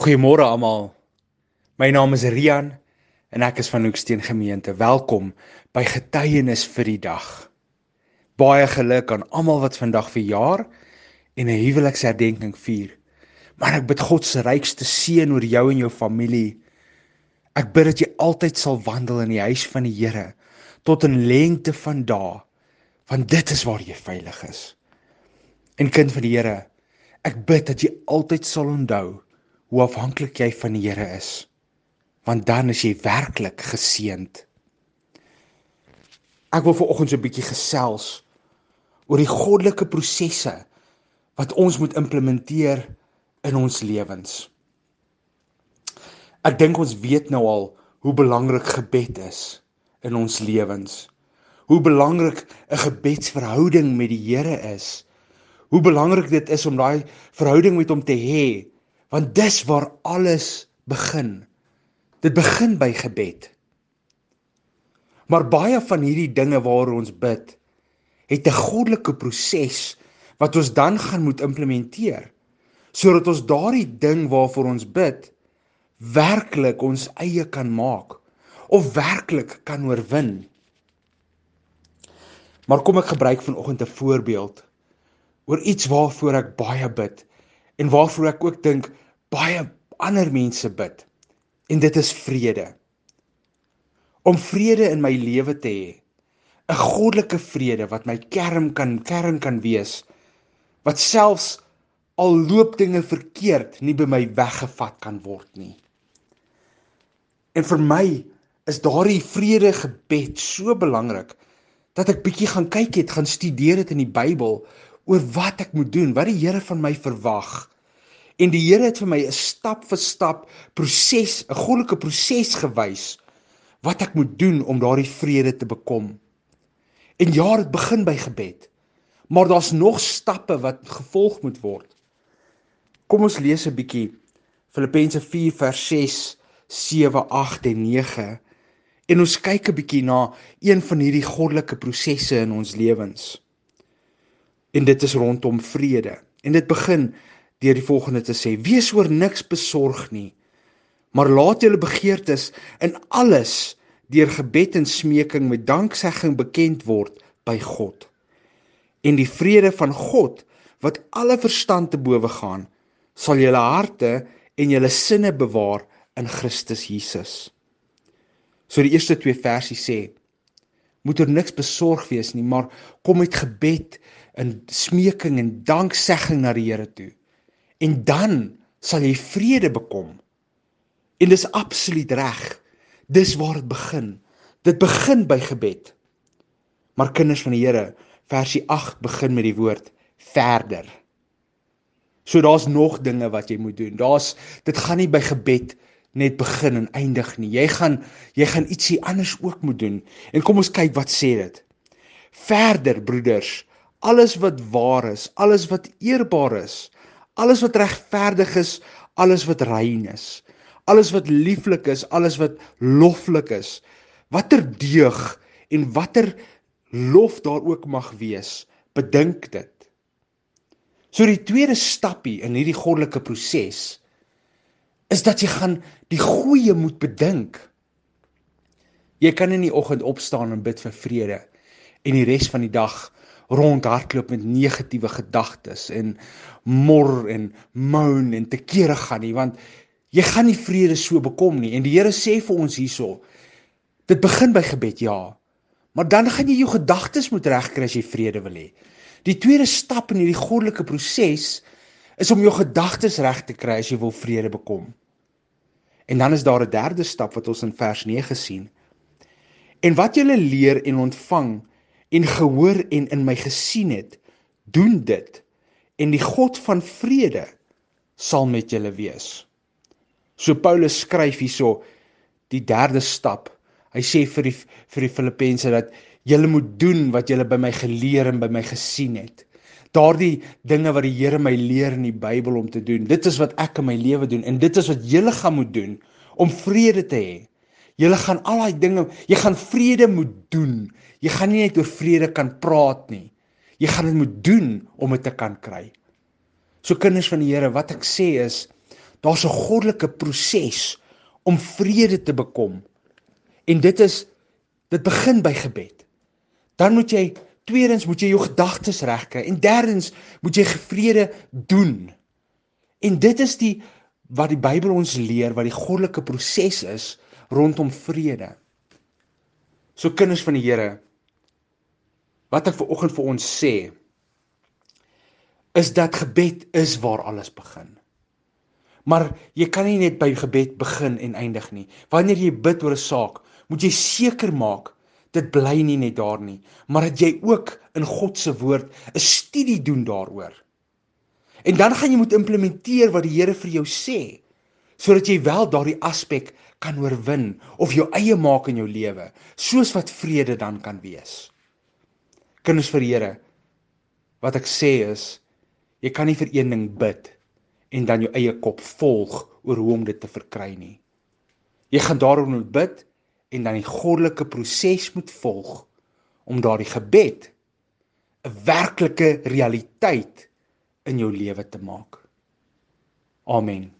Goeiemôre almal. My naam is Rian en ek is van Hoeksteen Gemeente. Welkom by Getuienis vir die dag. Baie geluk aan almal wat vandag verjaar en 'n huweliksherdenking vier. Maar ek bid God se rykste seën oor jou en jou familie. Ek bid dat jy altyd sal wandel in die huis van die Here tot in lengte van dae, want dit is waar jy veilig is. En kind van die Here, ek bid dat jy altyd sal onthou hoe afhanklik jy van die Here is. Want dan is jy werklik geseënd. Ek wil viroggend so 'n bietjie gesels oor die goddelike prosesse wat ons moet implementeer in ons lewens. Ek dink ons weet nou al hoe belangrik gebed is in ons lewens. Hoe belangrik 'n gebedsverhouding met die Here is. Hoe belangrik dit is om daai verhouding met hom te hê want dis waar alles begin. Dit begin by gebed. Maar baie van hierdie dinge waaroor ons bid, het 'n goddelike proses wat ons dan gaan moet implementeer sodat ons daardie ding waarvoor ons bid werklik ons eie kan maak of werklik kan oorwin. Maar kom ek gebruik vanoggend 'n voorbeeld oor iets waarvoor ek baie bid en waarvoor ek ook dink baie ander mense bid. En dit is vrede. Om vrede in my lewe te hê. 'n Goddelike vrede wat my kern kan kern kan wees. Wat selfs al loop dinge verkeerd nie by my weggevat kan word nie. En vir my is daardie vrede gebed so belangrik dat ek bietjie gaan kyk het, gaan studeer dit in die Bybel oor wat ek moet doen, wat die Here van my verwag. En die Here het vir my 'n stap vir stap proses, 'n goddelike proses gewys wat ek moet doen om daardie vrede te bekom. En ja, dit begin by gebed. Maar daar's nog stappe wat gevolg moet word. Kom ons lees 'n bietjie Filippense 4 vers 6, 7, 8 en 9 en ons kyk 'n bietjie na een van hierdie goddelike prosesse in ons lewens en dit is rondom vrede. En dit begin deur die volgende te sê: Wees oor niks besorg nie, maar laat julle begeertes in alles deur gebed en smeking met danksegging bekend word by God. En die vrede van God wat alle verstand te bowe gaan, sal julle harte en julle sinne bewaar in Christus Jesus. So die eerste twee versies sê: Moet oor niks besorg wees nie, maar kom met gebed in smeking en danksegging na die Here toe. En dan sal jy vrede bekom. En dis absoluut reg. Dis waar dit begin. Dit begin by gebed. Maar kinders van die Here, versie 8 begin met die woord verder. So daar's nog dinge wat jy moet doen. Daar's dit gaan nie by gebed net begin en eindig nie. Jy gaan jy gaan ietsie anders ook moet doen. En kom ons kyk wat sê dit. Verder broeders, alles wat waar is, alles wat eerbaar is, alles wat regverdig is, alles wat rein is, alles wat lieflik is, alles wat loflik is, watter deug en watter lof daar ook mag wees, bedink dit. So die tweede stappie in hierdie goddelike proses is dat jy gaan die goeie moet bedink. Jy kan in die oggend opstaan en bid vir vrede en die res van die dag rondhardloop met negatiewe gedagtes en mor en moan en te kere gaan nie want jy gaan nie vrede so bekom nie. En die Here sê vir ons hierso dit begin by gebed ja. Maar dan gaan jy jou gedagtes moet regkry as jy vrede wil hê. Die tweede stap in hierdie goddelike proses is om jou gedagtes reg te kry as jy wil vrede bekom. En dan is daar 'n derde stap wat ons in vers 9 sien. En wat jy leer en ontvang en gehoor en in my gesien het, doen dit en die God van vrede sal met julle wees. So Paulus skryf hierso die derde stap. Hy sê vir die vir die Filippense dat julle moet doen wat julle by my geleer en by my gesien het. Daardie dinge wat die Here my leer in die Bybel om te doen. Dit is wat ek in my lewe doen en dit is wat julle gaan moet doen om vrede te hê. Julle gaan al daai dinge, jy gaan vrede moet doen. Jy gaan nie net oor vrede kan praat nie. Jy gaan dit moet doen om dit te kan kry. So kinders van die Here, wat ek sê is Daar's 'n goddelike proses om vrede te bekom. En dit is dit begin by gebed. Dan moet jy tweedens moet jy jou gedagtes regkry en derdens moet jy vrede doen. En dit is die wat die Bybel ons leer wat die goddelike proses is rondom vrede. So kinders van die Here, wat ek ver oggend vir ons sê, is dat gebed is waar alles begin. Maar jy kan nie net by gebed begin en eindig nie. Wanneer jy bid oor 'n saak, moet jy seker maak dit bly nie net daar nie, maar dat jy ook in God se woord 'n studie doen daaroor. En dan gaan jy moet implementeer wat die Here vir jou sê, sodat jy wel daardie aspek kan oorwin of jou eie maak in jou lewe, soos wat vrede dan kan wees. Kinders vir Here, wat ek sê is Jy kan nie vir een ding bid en dan jou eie kop volg oor hoe om dit te verkry nie. Jy gaan daarom moet bid en dan die goddelike proses moet volg om daardie gebed 'n werklike realiteit in jou lewe te maak. Amen.